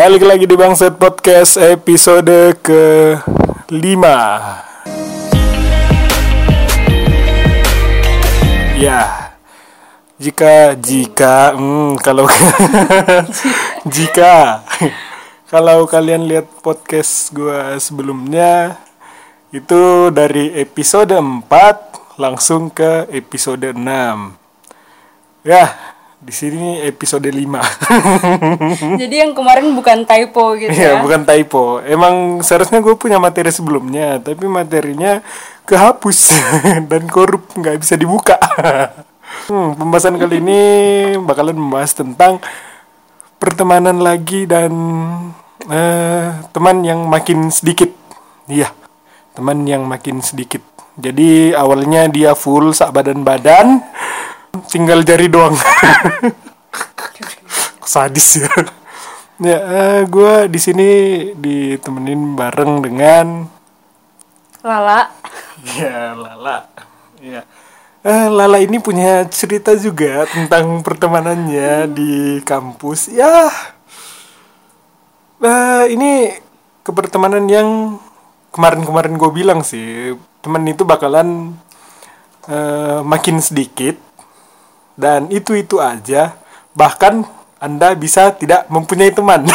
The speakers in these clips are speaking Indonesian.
Balik lagi di Bangset Podcast episode ke 5 Ya Jika Jika hmm, Kalau Jika Kalau kalian lihat podcast gue sebelumnya Itu dari episode 4 Langsung ke episode 6 Ya di sini episode 5 Jadi yang kemarin bukan typo gitu Iya ya. bukan typo. Emang seharusnya gue punya materi sebelumnya Tapi materinya kehapus Dan korup nggak bisa dibuka. Hmm, Pembahasan kali ini bakalan membahas tentang Pertemanan lagi dan eh, Teman yang makin sedikit. Iya Teman yang makin sedikit. Jadi awalnya dia full sak badan-badan Tinggal jari doang sadis ya. Ya, eh, gue di sini ditemenin bareng dengan Lala. ya Lala. Ya. Eh, Lala ini punya cerita juga tentang pertemanannya di kampus. Ya. Eh, ini kepertemanan yang kemarin-kemarin gue bilang sih, temen itu bakalan eh, makin sedikit dan itu-itu aja. Bahkan anda bisa tidak mempunyai teman.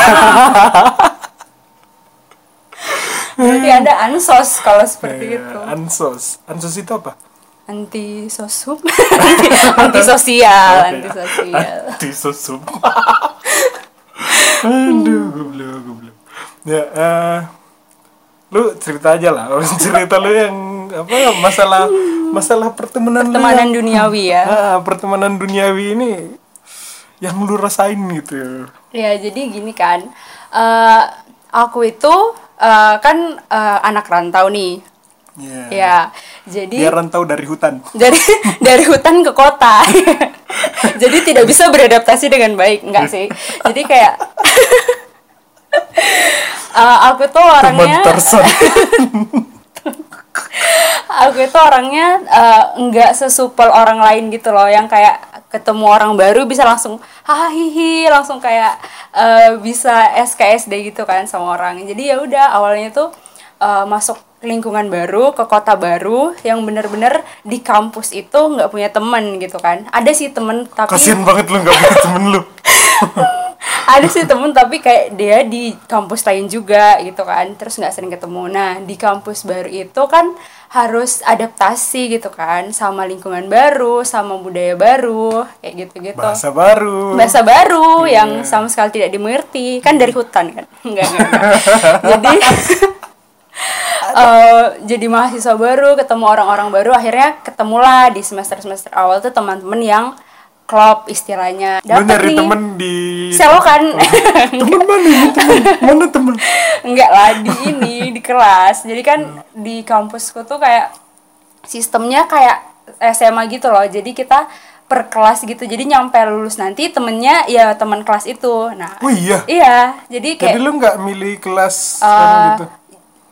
Berarti ada ansos kalau seperti Iya, itu. Ansos. Ansos itu apa? Anti sosum. anti sosial, anti sosial. Anti sosum. Aduh, goblok, goblok. Ya, eh, lu cerita aja lah. cerita lu yang apa masalah masalah pertemanan, Pertemanan yang- duniawi ya. Ah, pertemanan duniawi ini yang lu rasain gitu. Ya, jadi gini kan. eh aku itu eh, kan eh, anak rantau nih. Ya. Ya. Jadi Dia rantau dari hutan. dari dari hutan ke kota jadi tidak bisa beradaptasi dengan baik enggak sih jadi kayak eh, aku tuh orangnya. Aku itu orangnya eh, nggak sesupel orang lain gitu loh. Yang kayak ketemu orang baru bisa langsung hahaha hihi langsung kayak eh, bisa SKSD gitu kan sama orang. Jadi ya udah awalnya tuh eh, masuk lingkungan baru ke kota baru yang bener-bener di kampus itu nggak punya temen gitu kan. Ada sih temen tapi Kasian banget lu nggak punya temen lu. ada sih temen tapi kayak dia di kampus lain juga gitu kan terus nggak sering ketemu nah di kampus baru itu kan harus adaptasi gitu kan sama lingkungan baru sama budaya baru kayak gitu gitu Bahasa baru. bahasa baru Iya. yang sama sekali tidak dimengerti kan dari hutan kan enggak enggak, enggak. jadi eh, jadi mahasiswa baru ketemu orang-orang baru akhirnya ketemulah di semester semester awal tuh teman-teman yang klop istilahnya. Lu Dapet nyari nih. temen di selokan temen mana temen? Mana temen? Enggak lah di ini di kelas. Jadi kan di kampusku tuh kayak sistemnya kayak SMA gitu loh. Jadi kita per kelas gitu. Jadi nyampe lulus nanti temennya ya teman kelas itu. Nah oh iya? iya. Jadi kayak jadi lu nggak milih kelas kan gitu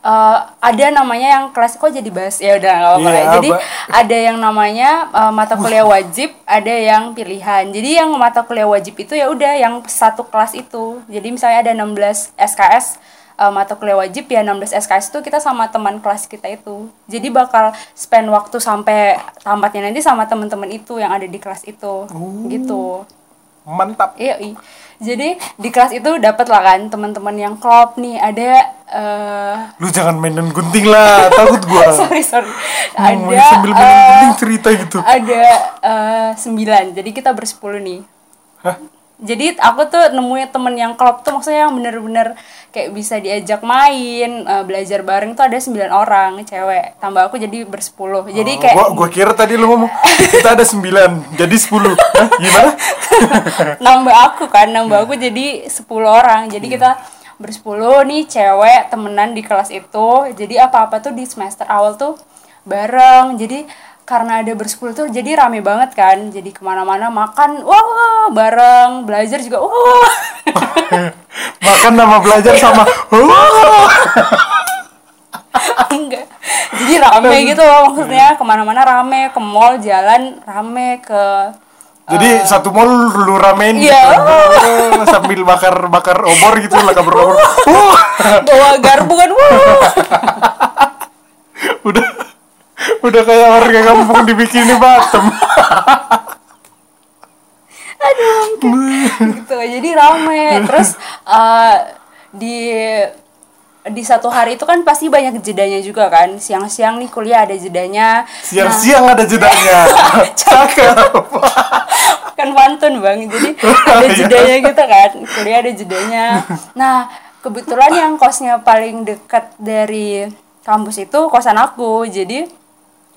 eh, ada namanya yang kelas kok jadi bahas ya udah nggak apa-apa Iya, ya. jadi ada yang namanya eh, mata kuliah wajib ada yang pilihan. Jadi yang mata kuliah wajib itu ya udah yang satu kelas itu. Jadi misalnya ada 16 SKS eh, mata kuliah wajib ya 16 SKS itu kita sama teman kelas kita itu. Jadi bakal spend waktu sampai tamatnya nanti sama teman-teman itu yang ada di kelas itu. Oh. gitu mantap. Iya. Jadi di kelas itu dapat lah kan teman-teman yang klop nih. Ada eh lu jangan mainan gunting lah. Takut gua. Sorry sorry. Hmm, ada sambil mainan eh, gunting cerita gitu. ada eh, sembilan. Jadi kita bersepuluh nih. Hah? Jadi aku tuh nemuin temen yang klop tuh maksudnya yang bener-bener kayak bisa diajak main eh, belajar bareng tuh ada sembilan orang cewek. Tambah aku jadi bersepuluh. Jadi Oh, kayak gua, gua kira tadi lu ngomong kita ada sembilan jadi sepuluh. Hah, gimana? Nambah aku kan nambah aku jadi 10 orang. Jadi kita bersepuluh nih cewek temenan di kelas itu. Jadi apa-apa tuh di semester awal tuh bareng. Jadi karena ada bersepuluh tuh jadi rame banget kan. Jadi ke mana-mana makan wah bareng belajar juga wah. Makan nama belajar sama enggak. Jadi rame gitu loh maksudnya. Ke mana-mana rame ke mall jalan rame ke Jadi satu mall lu ramein Iya. gitu. sambil bakar-bakar obor gitu lah kabar obor. Wah, bawa garpu kan udah udah kayak warga kampung dibikinin Batam. gitu jadi rame terus eh, di di satu hari itu kan pasti banyak jedanya juga kan siang-siang nih kuliah ada jedanya Siang-siang ada jedanya. Cakep. kan pantun bang jadi ada Iya. jedanya gitu kan kuliah ada jedanya nah kebetulan yang kosnya paling dekat dari kampus itu kosan aku jadi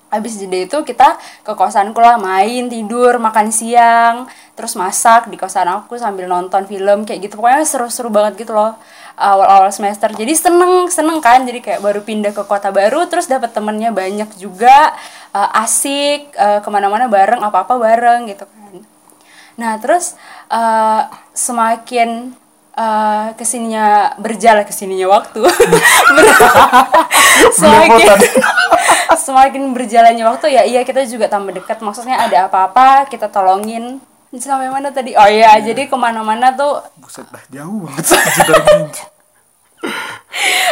Habis jeda itu kita ke kosanku lah main, tidur, makan siang, terus masak di kosan aku sambil nonton film kayak gitu. Pokoknya seru-seru banget gitu loh awal-awal semester. Jadi seneng, seneng kan. Jadi kayak baru pindah ke kota baru, terus dapat temennya banyak juga, eh, asik, eh, ke mana-mana bareng, apa-apa bareng gitu kan. Nah terus eh, semakin eh, ke sininya berjalan ke sininya waktu, semakin semakin berjalannya waktu ya iya kita juga tambah dekat. Maksudnya ada apa-apa kita tolongin. Sampai mana tadi? Oh iya, jadi ke mana-mana tuh Buset dah jauh banget.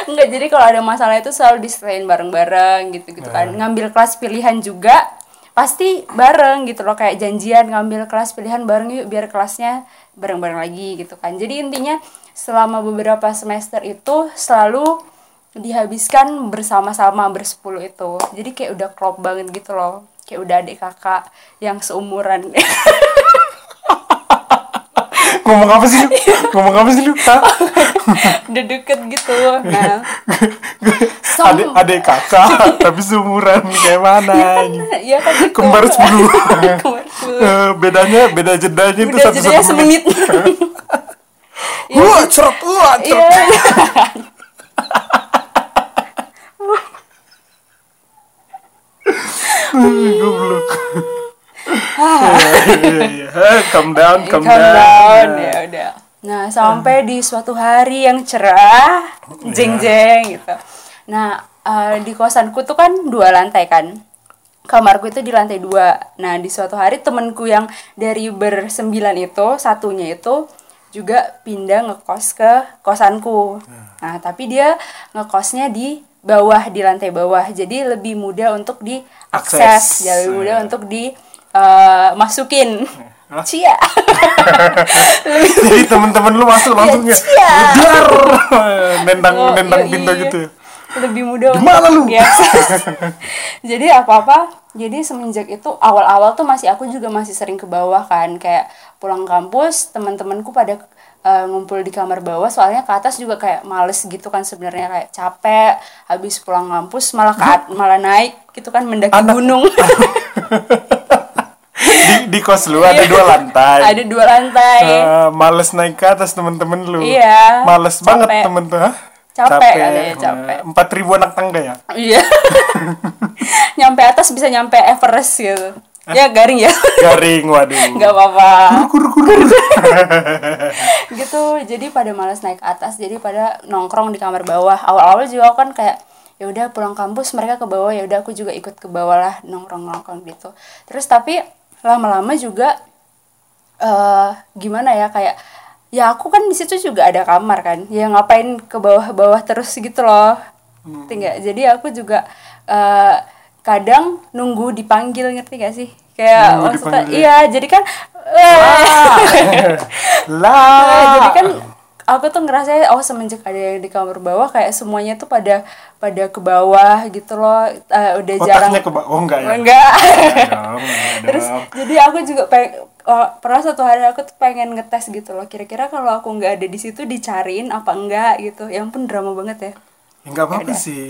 Enggak, jadi kalau ada masalah itu selalu diselesain bareng-bareng gitu-gitu kan. Ngambil kelas pilihan juga pasti bareng gitu loh kayak janjian ngambil kelas pilihan bareng yuk biar kelasnya bareng-bareng lagi gitu kan. Jadi intinya selama beberapa semester itu selalu dihabiskan bersama-sama bersepuluh itu. Jadi kayak udah klop banget gitu loh. Kayak udah adik kakak yang seumuran. Ngomong apa sih lu? Ngomong apa sih lu? Udah deket gitu. Nah, Adik adik kakak tapi seumuran kayak mana ini? ya kan gitu. Kembar sepuluh. Bedanya beda jedanya itu satu jedanya satu menit. semenit. Wah, cerot, wah. Iya. Goblok. Iya, iya. Eh, Calm down, calm, Calm down, down. ya udah. Nah, sampai di suatu hari yang cerah, jeng jeng gitu. Nah, eh, di kosanku tuh kan dua lantai kan. Kamarku itu di lantai dua. Nah, di suatu hari temenku yang dari bersembilan itu, satunya itu juga pindah ngekos ke kosanku. Nah, tapi dia ngekosnya di bawah, di lantai bawah. Jadi lebih mudah untuk diakses, Akses. jadi lebih mudah untuk di eh, masukin. Cia. Jadi temen-temen lu masuk langsung ya. Iya. Dar. Nendang Oh, nendang iya, pintu iya. gitu ya. Lebih mudah Di mana lu? diakses. jadi apa apa jadi semenjak itu awal-awal tuh masih aku juga masih sering ke bawah kan kayak pulang kampus teman-temanku pada eh, ngumpul di kamar bawah soalnya ke atas juga kayak males gitu kan sebenarnya kayak capek habis pulang kampus malah ke malah naik gitu kan mendaki Anak- gunung Di, di kos lu ada dua lantai. ada dua lantai Eh, males naik ke atas temen-temen lu. Iya, Males capek. banget temen Hah? Capek katanya, capek. Empat ribu anak tangga ya. iya nyampe atas bisa nyampe Everest gitu ya garing ya Garing waduh. nggak apa-apa Kur kur kur. gitu jadi pada malas naik atas jadi pada nongkrong di kamar bawah awal-awal juga aku kan kayak ya udah pulang kampus mereka ke bawah ya udah aku juga ikut ke bawah lah nongkrong nongkrong gitu terus tapi lama-lama juga eh gimana ya kayak ya aku kan di situ juga ada kamar kan. Ya ngapain ke bawah-bawah terus gitu loh. Ngerti nggak? Jadi aku juga eh kadang nunggu dipanggil ngerti gak sih? Kayak Nunggu maksudnya dipanggil. iya jadi kan eh, lah. Nah, jadi kan aku tuh ngerasa oh semenjak ada yang di kamar bawah kayak semuanya tuh pada pada ke bawah gitu loh. Eh, udah jarang Otaknya ke bawah. Oh enggak ya. enggak. Enggak dong, enggak terus jadi aku juga pengen oh, pernah suatu hari aku tuh pengen ngetes gitu loh. Kira-kira kalau aku nggak ada di situ dicariin apa enggak gitu. Yang pun drama banget ya Ya, enggak apa-apa sih.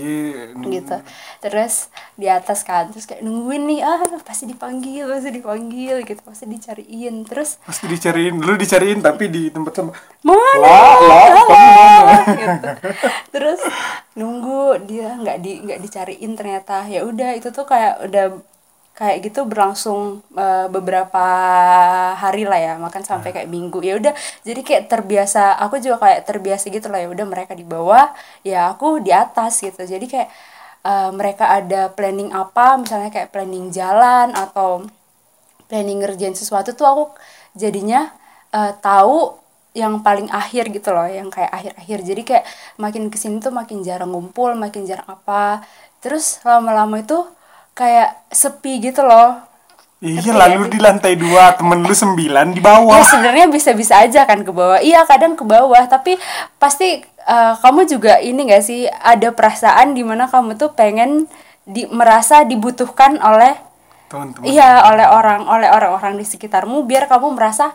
gitu. Terus di atas kan terus kayak nungguin nih ah pasti dipanggil pasti dipanggil gitu. Pasti dicariin. Terus Pasti dicariin, lu dicariin tapi di tempat sama. mana? Lah, lah, gitu. terus nunggu dia nggak di nggak dicariin ternyata. Ya udah itu tuh kayak udah kayak gitu berlangsung eh, beberapa hari lah ya makan sampai kayak minggu. Ya udah jadi kayak terbiasa aku juga kayak terbiasa gitu lah ya udah mereka di bawah ya aku di atas gitu. Jadi kayak eh, mereka ada planning apa misalnya kayak planning jalan atau planning ngerjain sesuatu tuh aku jadinya eh, tahu yang paling akhir gitu loh yang kayak akhir-akhir. Jadi kayak makin ke sini tuh makin jarang ngumpul makin jarang apa. Terus lama-lama itu kayak sepi gitu loh. Iya lalu di lantai dua temen lu sembilan di bawah. ya sebenarnya bisa-bisa aja kan ke bawah. Iya kadang ke bawah tapi pasti eh, kamu juga ini gak sih ada perasaan di mana kamu tuh pengen di merasa dibutuhkan oleh Teman-teman. iya oleh orang oleh orang-orang di sekitarmu biar kamu merasa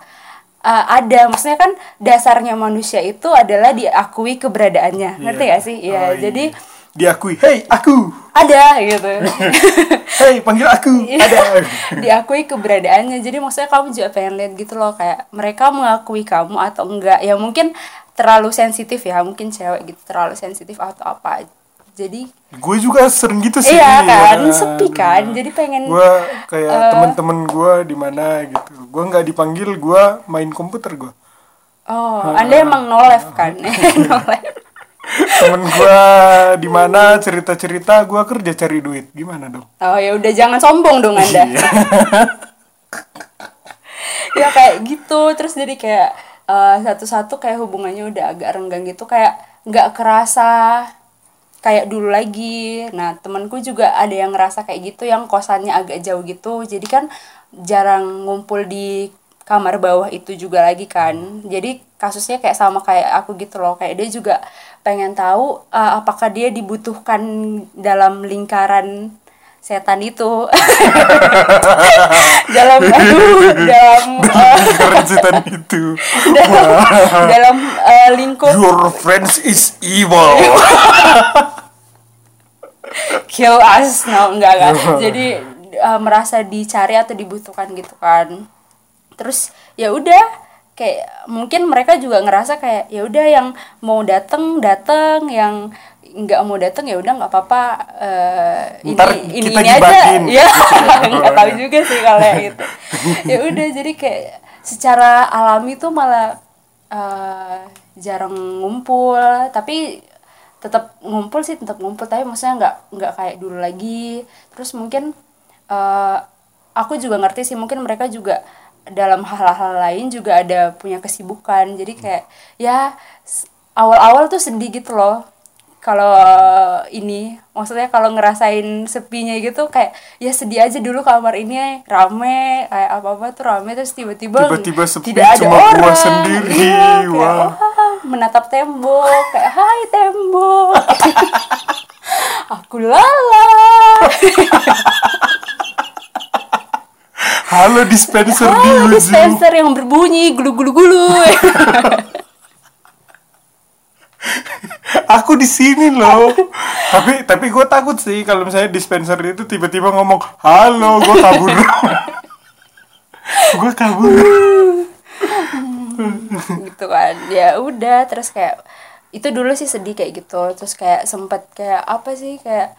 eh, ada. Maksudnya kan dasarnya manusia itu adalah diakui keberadaannya. Ngerti gak sih? Oh, Iya, iya. Diakui, "Hei, aku. ada gitu Hei, panggil aku." Iya. Ada. diakui keberadaannya jadi maksudnya kamu juga pengen lihat gitu loh kayak mereka mengakui kamu atau enggak ya mungkin terlalu sensitif ya mungkin cewek gitu terlalu sensitif atau apa jadi Gue juga sering gitu sih. iya kan ya. sepi kan jadi pengen Gue kayak Eh. temen-temen gue di mana gitu. Gue nggak dipanggil, gue main komputer gue. oh anda emang no life kan no life Temen gue di mana cerita-cerita, gue kerja cari duit. Gimana dong? oh ya udah jangan sombong dong anda. Iya. ya kayak gitu. Terus jadi kayak eh, satu-satu kayak hubungannya udah agak renggang gitu. Kayak nggak kerasa kayak dulu lagi. Nah temanku juga ada yang ngerasa kayak gitu yang kosannya agak jauh gitu. Jadi kan jarang ngumpul di kamar bawah itu juga lagi kan. Jadi kasusnya kayak sama kayak aku gitu loh. Kayak dia juga pengen tahu eh, apakah dia dibutuhkan dalam lingkaran setan itu? Dalam aduh dalam eh, Keren setan itu. dalam, dalam eh, lingkup. Your friends is evil. kill us. No enggak enggak. Jadi eh, merasa dicari atau dibutuhkan gitu kan. Terus ya udah kayak mungkin mereka juga ngerasa kayak ya udah yang mau dateng dateng yang nggak mau dateng ya udah nggak apa-apa eh, ini Ntar ini kita ini aja. ya nggak tahu juga sih kalau itu. Ya udah jadi kayak secara alami tuh malah eh, jarang ngumpul tapi tetap ngumpul sih tetap ngumpul tapi maksudnya nggak nggak kayak dulu lagi. Terus mungkin eh, aku juga ngerti sih mungkin mereka juga dalam hal-hal lain juga ada punya kesibukan. Jadi kayak ya awal-awal tuh sedih gitu loh. Kalau ini maksudnya kalau ngerasain sepinya gitu kayak ya sedih aja dulu kamar ini rame kayak apa apa tuh rame terus tiba-tiba Tiba-tiba sepi, tidak ada cuma gua orang. sendiri. Iya, kayak, Wah. wah, menatap tembok kayak hai tembok. Aku lala Halo dispenser di Halo ujung. dispenser yang berbunyi gulu gulu gulu Aku di sini loh. tapi tapi gue takut sih kalau misalnya dispenser itu tiba-tiba ngomong halo, gue kabur. gue kabur. gitu kan ya udah terus kayak itu dulu sih sedih kayak gitu terus kayak sempet kayak apa sih kayak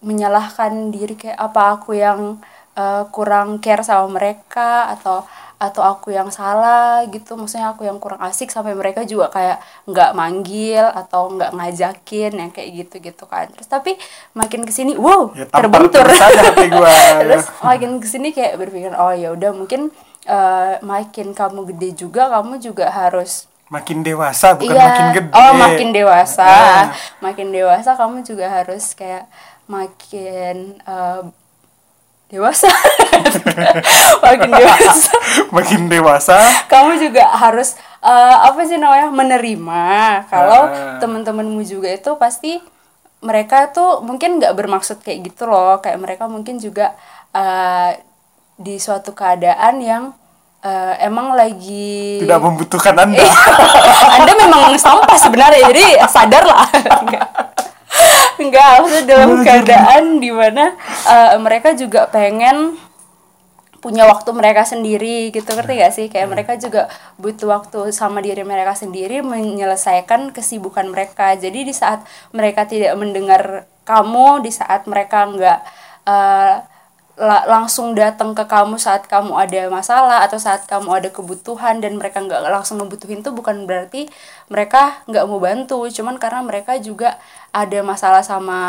menyalahkan diri kayak apa aku yang eh, kurang care sama mereka atau atau aku yang salah gitu. Maksudnya aku yang kurang asik sampai mereka juga kayak nggak manggil atau nggak ngajakin yang kayak gitu gitu kan. Terus tapi makin ke sini wow Ya, terbentur. terus terus makin ke sini kayak berpikir oh ya udah mungkin eh, makin kamu gede juga kamu juga harus Makin dewasa bukan iya. makin gede. oh makin dewasa. Ah. makin dewasa kamu juga harus kayak makin eh, dewasa makin dewasa makin dewasa. kamu juga harus eh, apa sih namanya menerima kalau Ah. teman-temanmu juga itu pasti mereka tuh mungkin nggak bermaksud kayak gitu loh kayak mereka mungkin juga eh, di suatu keadaan yang eh, emang lagi Tidak membutuhkan Anda. anda memang sampah sebenarnya jadi sadarlah enggak maksudnya dalam keadaan di mana eh, mereka juga pengen punya waktu mereka sendiri gitu. Ngerti gak sih? Kayak mereka juga butuh waktu sama diri mereka sendiri menyelesaikan kesibukan mereka. Jadi di saat mereka tidak mendengar kamu di saat mereka nggak eh, la- langsung datang ke kamu saat kamu ada masalah atau saat kamu ada kebutuhan dan mereka nggak langsung membutuhin tuh bukan berarti mereka nggak mau bantu. Cuman karena mereka juga ada masalah sama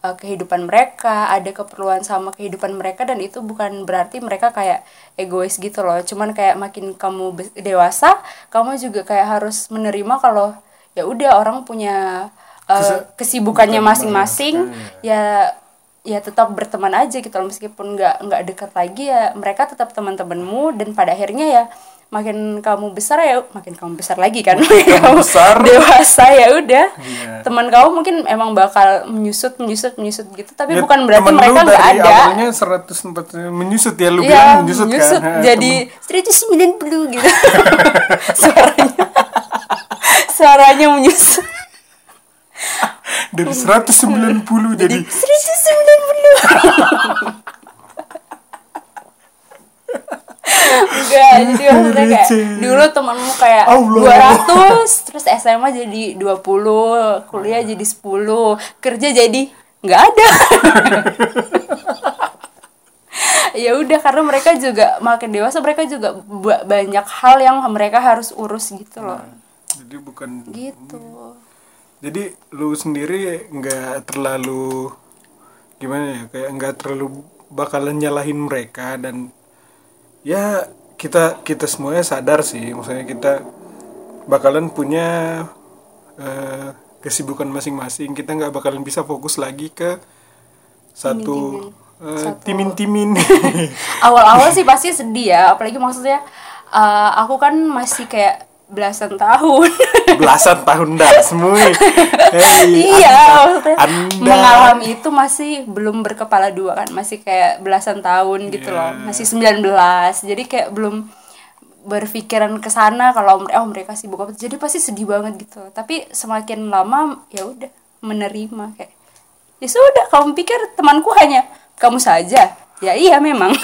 uh, kehidupan mereka ada keperluan sama kehidupan mereka dan itu bukan berarti mereka kayak egois gitu loh. Cuman kayak makin kamu dewasa kamu juga kayak harus menerima kalau ya udah orang punya uh, kesibukannya masing-masing. ya ya tetap berteman aja gitu loh. Meskipun nggak nggak dekat lagi ya mereka tetap teman-temanmu. Dan pada akhirnya ya makin kamu besar ya makin kamu besar lagi kan. Makin kamu besar. dewasa ya udah. Iya. teman kamu mungkin emang bakal menyusut menyusut menyusut gitu. Tapi Ya, bukan berarti mereka nggak ada. awalnya 140 menyusut ya lu Iya, bilang menyusut, menyusut. Kan jadi 190 gitu. Suaranya. Suaranya menyusut. Dari 190 jadi 190 Enggak, jadi maksudnya kayak dulu temanmu kayak Allah. 200 terus SMA jadi 20 kuliah jadi 10 kerja jadi nggak ada. Ya udah karena mereka juga makin dewasa mereka juga ba- banyak hal yang mereka harus urus gitu loh. Jadi bukan gitu. Jadi lu sendiri nggak terlalu gimana ya kayak nggak terlalu bakalan nyalahin mereka dan ya kita kita semuanya sadar sih maksudnya kita bakalan punya eh, kesibukan masing-masing. Kita nggak bakalan bisa fokus lagi ke satu timin-timin. awal-awal sih pasti sedih ya apalagi maksudnya uh, aku kan masih kayak belasan tahun. Belasan tahun dah semua hey, iya anda, anda. mengalami itu masih belum berkepala dua kan masih kayak belasan tahun gitu loh Iya. masih 19 jadi kayak belum berpikiran ke sana kalau oh mereka sibuk apa. Jadi pasti sedih banget gitu. Tapi semakin lama ya udah menerima kayak ya sudah kamu pikir temanku hanya kamu saja? Ya iya memang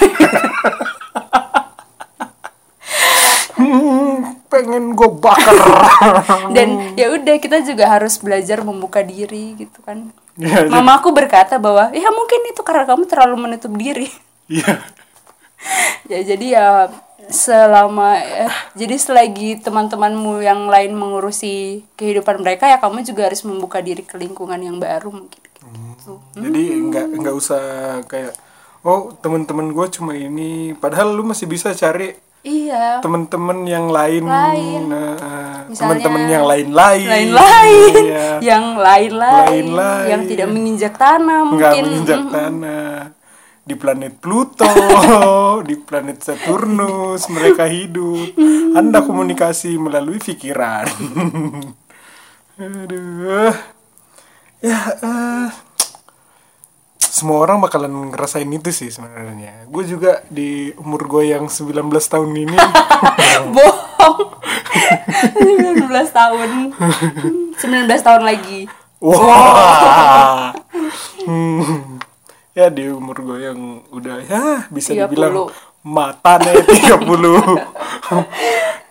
Hmm, pengen gue bakar. Dan ya udah kita juga harus belajar membuka diri gitu kan. Iya, jadi- mamaku berkata bahwa ya mungkin itu karena kamu terlalu menutup diri. Iya. Ya jadi ya selama eh, jadi selagi teman-temanmu yang lain mengurusi kehidupan mereka ya kamu juga harus membuka diri ke lingkungan yang baru mungkin. Gitu. jadi nggak nggak usah kayak oh teman-teman gue cuma ini. Padahal lu masih bisa cari iya. Teman-teman yang lain, Lain. nah, eh, Misalnya- teman-teman yang lain-lain lain-lain Iya. yang lain-lain Lain-lain. yang tidak menginjak tanah nggak mungkin. menginjak tanah. Di planet Pluto di planet Saturnus mereka hidup. Anda komunikasi melalui pikiran. Aduh. Ya eh, semua orang bakalan ngerasain itu sih sebenarnya gue juga di umur gue yang 19 tahun ini bohong 19 tahun 19 tahun lagi Wah. Hmm. Ya di umur gue yang udah ya bisa 30. dibilang mata nih 30.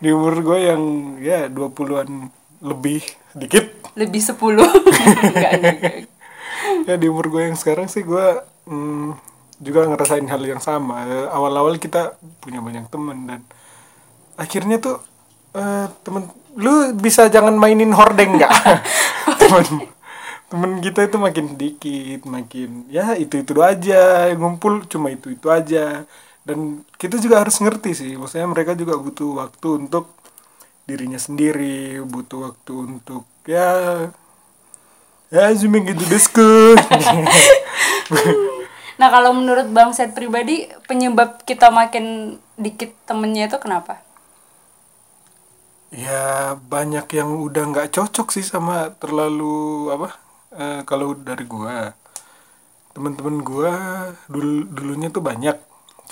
di umur gue yang ya 20-an lebih sedikit. lebih 10 enggak enggak Ya di umur gue yang sekarang sih gue hmm, juga ngerasain hal yang sama. Awal-awal kita punya banyak temen dan akhirnya tuh eh, temen lu bisa jangan mainin hordeng nggak? temen temen kita itu makin sedikit, makin ya itu itu aja ngumpul cuma itu itu aja dan kita juga harus ngerti sih, maksudnya mereka juga butuh waktu untuk dirinya sendiri, butuh waktu untuk ya ya cuma gitu desku Nah kalau menurut Bang Set pribadi penyebab kita makin dikit temennya itu kenapa? ya banyak yang udah nggak cocok sih sama terlalu apa eh, kalau dari gua. Teman-teman gua dulu dulunya tuh banyak.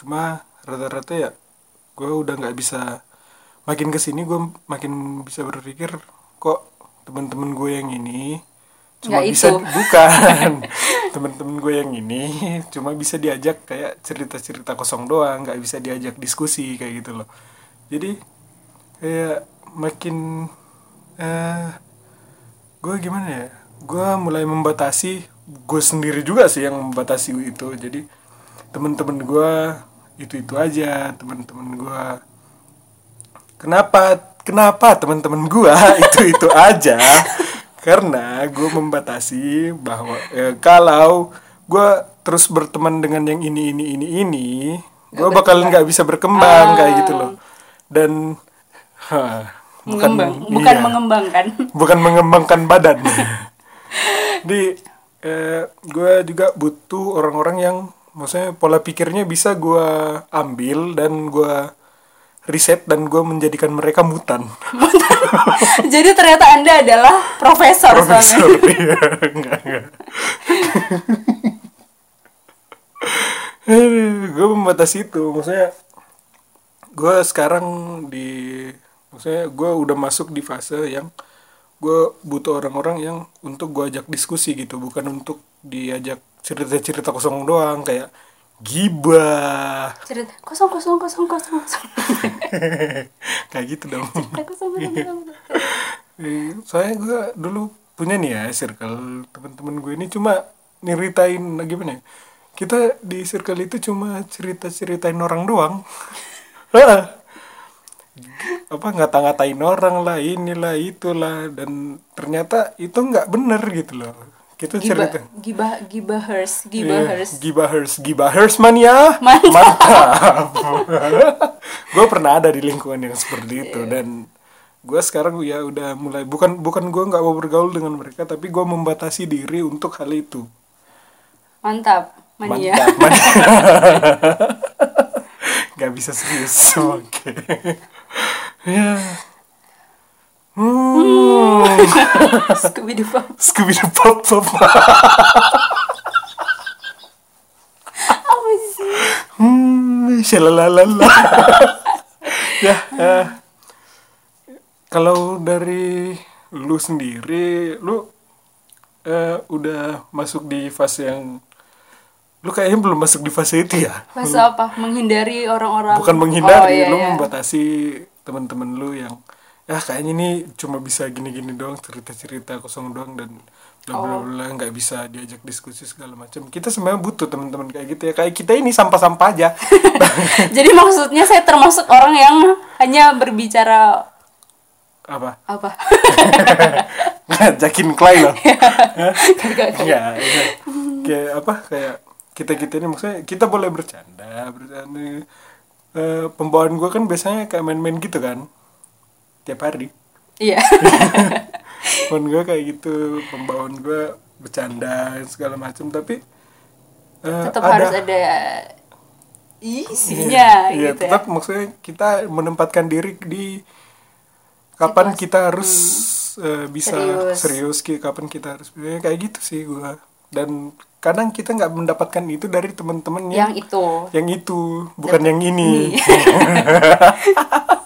Cuma rata-rata ya gua udah nggak bisa makin ke sini gua makin bisa berpikir kok teman-teman gue yang ini cuma Nggak bisa itu. bukan. Teman-teman gue yang ini cuma bisa diajak kayak cerita-cerita kosong doang nggak bisa diajak diskusi kayak gitu loh. Jadi kayak makin eh gue gimana ya? Gue mulai membatasi gue sendiri juga sih yang membatasi itu. Jadi temen-temen gue itu itu aja temen-temen gue kenapa kenapa teman-teman gue itu itu aja karena gue membatasi bahwa eh, kalau gue terus berteman dengan yang ini ini ini ini gue bakal nggak bisa berkembang kayak gitu loh. Dan ha, bukan Mengembang, bukan iya, mengembangkan. bukan mengembangkan badan. Di eh, gue juga butuh orang-orang yang maksudnya pola pikirnya bisa gue ambil dan gue riset dan gue menjadikan mereka mutan. Jadi ternyata Anda adalah profesor, profesor iya enggak enggak. Gue membatasi itu maksudnya gue sekarang di maksudnya gue udah masuk di fase yang gue butuh orang-orang yang untuk gue ajak diskusi gitu bukan untuk diajak cerita-cerita kosong doang kayak gibah. Cerita kosong kosong kosong kosong. Kosong. kayak gitu dong. Cerita kosong kosong kosong. Eh, soalnya gue dulu punya nih ya circle teman-teman gue ini cuma nyeritain gimana ya? Kita di circle itu cuma cerita-ceritain orang doang. Heeh. apa ngata-ngatain orang lah inilah itulah dan ternyata itu nggak bener gitu loh kita Gibah cerita gibah gibahers Iya, gibahers. Gibahers, Gibahers mania. Mantap. Mantap. gue pernah ada di lingkungan yang seperti itu dan gue sekarang ya udah mulai bukan bukan gue nggak mau bergaul dengan mereka tapi gue membatasi diri untuk hal itu. Mantap. Mania. Mantap, mania. Gak bisa serius. Oke. ya. Hmm. Scooby Doo Pop. Scooby Doo pop pop. Apa sih? Hmm, shalalalala. ya, eh, kalau dari lu sendiri, lu eh, udah masuk di fase yang lu kayaknya belum masuk di fase itu ya? Fase apa? Menghindari orang-orang. Bukan menghindari, Oh, iya, lu iya. membatasi teman-teman lu yang ya kayaknya ini cuma bisa gini-gini doang cerita-cerita kosong doang dan bla bla Oh. bla nggak bisa diajak diskusi segala macam. Kita sebenarnya butuh teman-teman kayak gitu ya. Kayak kita ini sampah-sampah aja. Jadi maksudnya saya termasuk orang yang hanya berbicara Apa? apa? ngajakin Clay loh ya, ya. kayak apa kayak kita kita ini maksudnya kita boleh bercanda bercanda Eh, pembawaan gue kan biasanya kayak main-main gitu kan tiap hari Iya. pembawaan gue kayak gitu pembawaan gue bercanda segala macam tapi eh, Tetap harus ada isinya Iya, gitu ya. tetap maksudnya kita menempatkan diri di kapan kita harus eh, bisa Serius. serius, kapan kita harus ya, kayak gitu sih gua. Dan kadang kita nggak mendapatkan itu dari teman-teman yang Yang itu. yang itu, bukan yang ini.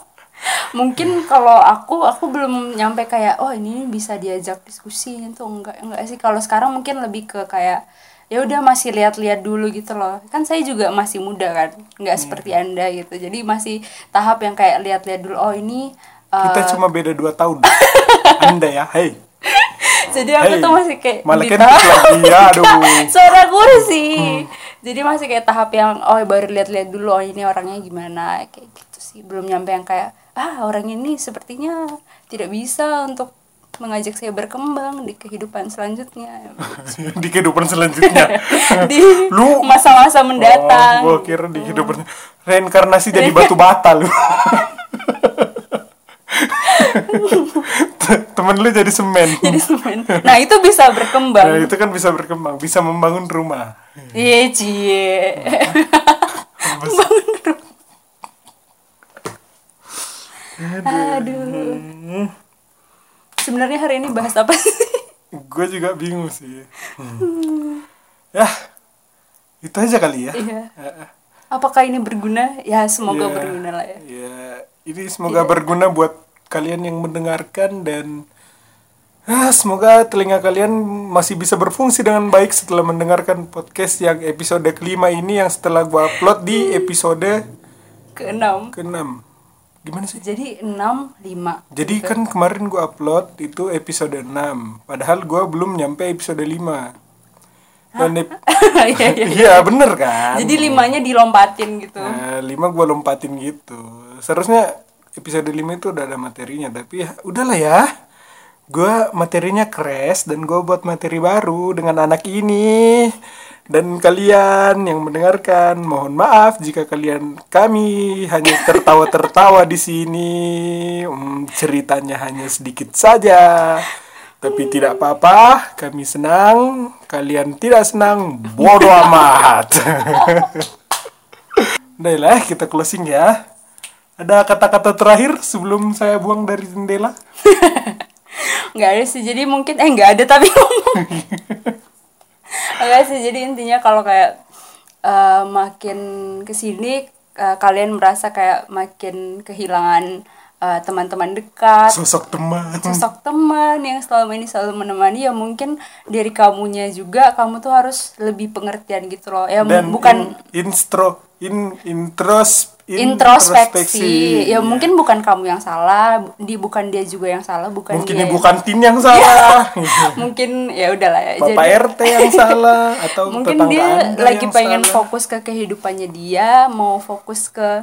Mungkin kalau aku aku belum nyampe kayak oh ini bisa diajak diskusi itu enggak enggak sih. Kalau sekarang mungkin lebih ke kayak ya udah masih lihat-lihat dulu gitu loh. Kan saya juga masih muda kan. Enggak seperti Anda gitu. Jadi masih tahap yang kayak lihat-lihat dulu oh ini uh, Kita cuma beda dua tahun. Anda ya, hey. jadi aku Hey, tuh masih kayak malah kan aduh. suara kursi jadi masih kayak tahap yang oh baru lihat-lihat dulu oh ini orangnya gimana kayak gitu sih belum nyampe yang kayak ah orang ini sepertinya tidak bisa untuk mengajak saya berkembang di kehidupan selanjutnya di kehidupan selanjutnya. di Lu- masa-masa mendatang Oh, gua kira di kehidupan reinkarnasi jadi batu bata lu. Temen lu jadi semen. jadi semen. nah itu bisa Nah, berkembang itu kan bisa berkembang, bisa membangun rumah. iya cie membangun rumah aduh sebenarnya hari ini bahas apa sih Gue juga bingung sih. Hmm. Ya, itu aja kali ya. Iya. Eh, Apakah ini berguna? Ya semoga Iya. berguna lah ya. Ya, ini semoga berguna buat kalian yang mendengarkan dan ah, semoga telinga kalian masih bisa berfungsi dengan baik setelah mendengarkan podcast yang episode kelima ini yang setelah gua upload di episode Keenam. ke-6. Gimana sih? Jadi enam lima. Jadi kan kemarin gua upload itu episode 6, padahal gua belum nyampe episode 5. Dan ep- Iya, iya. iya bener kan? Jadi limanya dilompatin gitu. Nah, lima gue lompatin gitu. Seharusnya episode 5 itu udah ada materinya, tapi ya udahlah ya. gue materinya crash dan gue buat materi baru dengan anak ini dan kalian yang mendengarkan mohon maaf jika kalian kami hanya tertawa-tertawa di sini. Hmm, ceritanya hanya sedikit saja. Tapi tidak apa-apa kami senang. Kalian tidak senang bodoh amat. Udah kita closing ya. Ada kata-kata terakhir sebelum saya buang dari jendela? Nggak ada sih jadi mungkin eh nggak ada tapi ngomong Enggak sih jadi intinya kalau kayak eh, makin ke sini eh, kalian merasa kayak makin kehilangan eh, teman-teman dekat. Sosok teman. Sosok teman yang selama ini selalu menemani. Ya mungkin dari kamunya juga kamu tuh harus lebih pengertian gitu loh. Ya dan bukan in, instro in intros introspeksi. Ya mungkin bukan kamu yang salah di bukan dia juga yang salah bukan mungkin dia ibu kantin yang salah. Mungkin ya udahlah ya bapak rt yang salah atau mungkin dia Anda lagi yang pengen salah. fokus ke kehidupannya dia mau fokus ke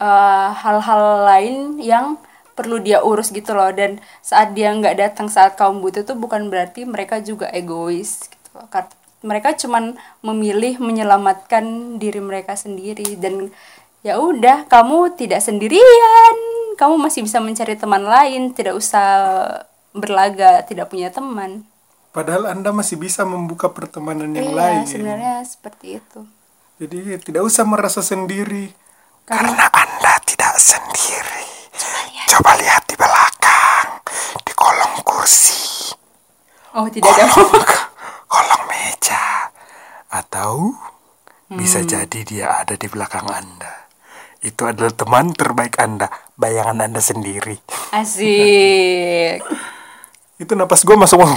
eh, hal-hal lain yang perlu dia urus gitu loh. Dan saat dia nggak datang saat kamu butuh tuh bukan berarti mereka juga egois gitu loh. Mereka cuman memilih menyelamatkan diri mereka sendiri dan ya udah kamu tidak sendirian. Kamu masih bisa mencari teman lain tidak usah berlaga tidak punya teman. Padahal anda masih bisa membuka pertemanan yang iya lain. sebenarnya seperti itu. Jadi tidak usah merasa sendiri. Karena anda tidak sendiri. Coba lihat. Di belakang di kolong kursi. Oh tidak ada. Kolong meja. Atau bisa jadi dia ada di belakang Anda. Itu adalah teman terbaik Anda, bayangan Anda sendiri. asik. Itu napas gue masuk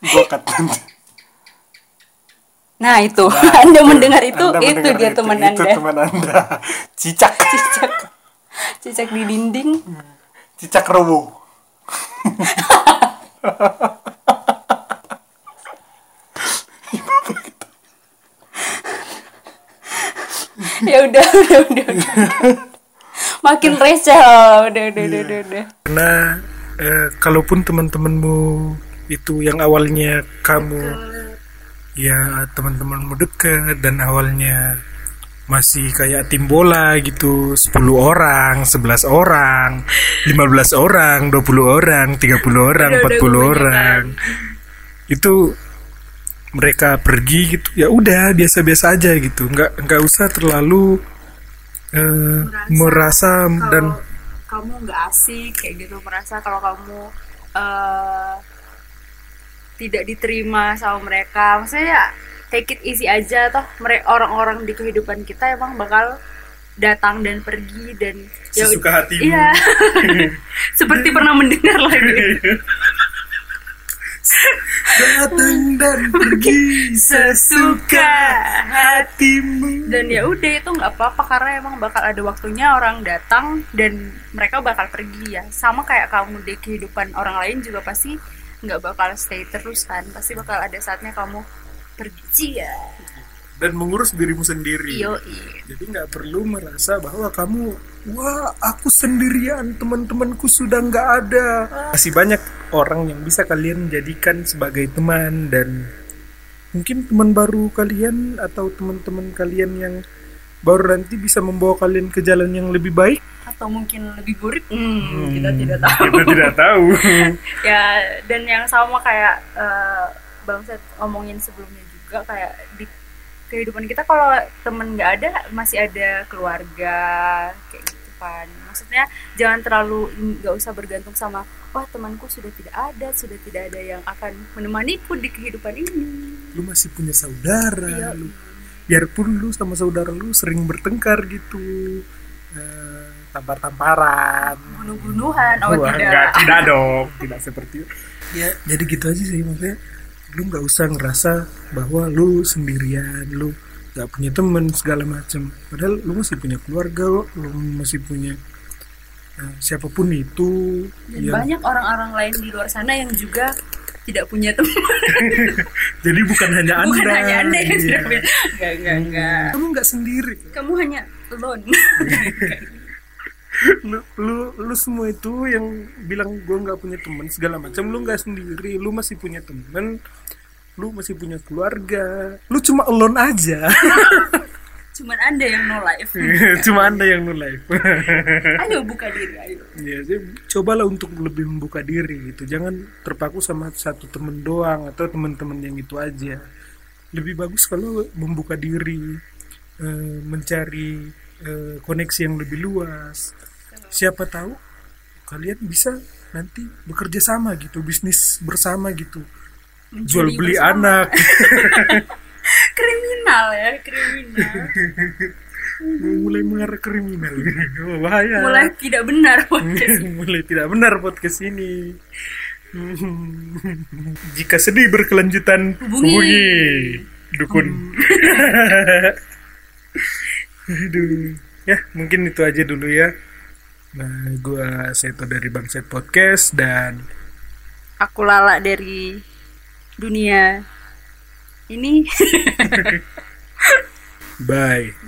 Gue cut nah itu. Anda mendengar itu Anda itu mendengar dia teman Itu anda. teman Anda. Cicak. cicak. Cicak di dinding. Cicak robo. ya udah udah udah, udah. makin receh udah udah udah udah, udah. Karena eh, kalaupun teman-temanmu itu yang awalnya kamu ya teman-temanmu dekat dan awalnya masih kayak tim bola gitu 10 orang, 11 orang, 15 orang, 20 orang, 30 orang, Udah, 40 udah kebanyakan. orang. Itu mereka pergi gitu ya udah biasa-biasa aja gitu. Nggak nggak usah terlalu eh, merasa dan kamu nggak asik kayak gitu. Merasa kalau kamu eh, tidak diterima sama mereka. Maksudnya ya take it easy aja toh. Mereka orang-orang di kehidupan kita emang bakal datang dan pergi dan ya Sesuka hatimu. iya. Seperti pernah mendengar lagi datang dan pergi sesuka hatimu. Dan ya udah itu nggak apa-apa karena emang bakal ada waktunya orang datang dan mereka bakal pergi ya. Sama kayak kamu di kehidupan orang lain juga pasti nggak bakal stay terus kan. Pasti bakal ada saatnya kamu pergi ya dan mengurus dirimu sendiri. Iyo jadi nggak perlu merasa bahwa kamu wah aku sendirian teman-temanku sudah nggak ada. Masih banyak orang yang bisa kalian jadikan sebagai teman dan mungkin teman baru kalian atau teman-teman kalian yang baru nanti bisa membawa kalian ke jalan yang lebih baik. Atau mungkin lebih buruk hmm, kita tidak tahu. kita tidak tahu. Ya dan yang sama kayak eh, bang Seth omongin sebelumnya juga kayak di kehidupan kita kalau temen nggak ada masih ada keluarga kayak gitu kan. Maksudnya jangan terlalu nggak usah bergantung sama wah temanku sudah tidak ada sudah tidak ada yang akan menemaniku di kehidupan ini. Lu masih punya saudara Iya. lu biarpun lu sama saudara lu sering bertengkar gitu eh, tampar-tamparan. Bunuh-bunuhan oh Wah, tidak. enggak, tidak dong tidak seperti itu. Ya jadi gitu aja sih maksudnya lu nggak usah ngerasa bahwa lu sendirian lu nggak punya temen segala macem. Padahal lu masih punya keluarga kok lu masih punya eh, siapa pun itu dan yang banyak orang-orang lain di luar sana yang juga tidak punya teman. Jadi bukan hanya anda. bukan hanya anda yang Iya. tidak punya. Enggak enggak enggak kamu nggak sendiri. Kamu hanya alone lu, lu lu semua itu yang bilang gue nggak punya teman segala macam lu nggak sendiri lu masih punya teman lu masih punya keluarga lu cuma alone aja. Cuman anda yang no life. Cuma anda yang no life. Ayo buka diri ayo. Ya cobalah untuk lebih membuka diri gitu. Jangan terpaku sama satu temen doang atau teman-teman yang itu aja. Lebih bagus kalau membuka diri eh, mencari eh, koneksi yang lebih luas siapa tahu kalian bisa nanti bekerja sama gitu bisnis bersama gitu. Jual beli bersama. anak. Kriminal ya kriminal. Mulai mengarah kriminal oh, bahaya. Mulai tidak benar podcast mulai tidak benar podcast ini. Jika sedih berkelanjutan Hubungi. dukun. Aduh. ya mungkin itu aja dulu ya nah gua Seto dari Bangset Podcast dan aku lala dari dunia ini. Bye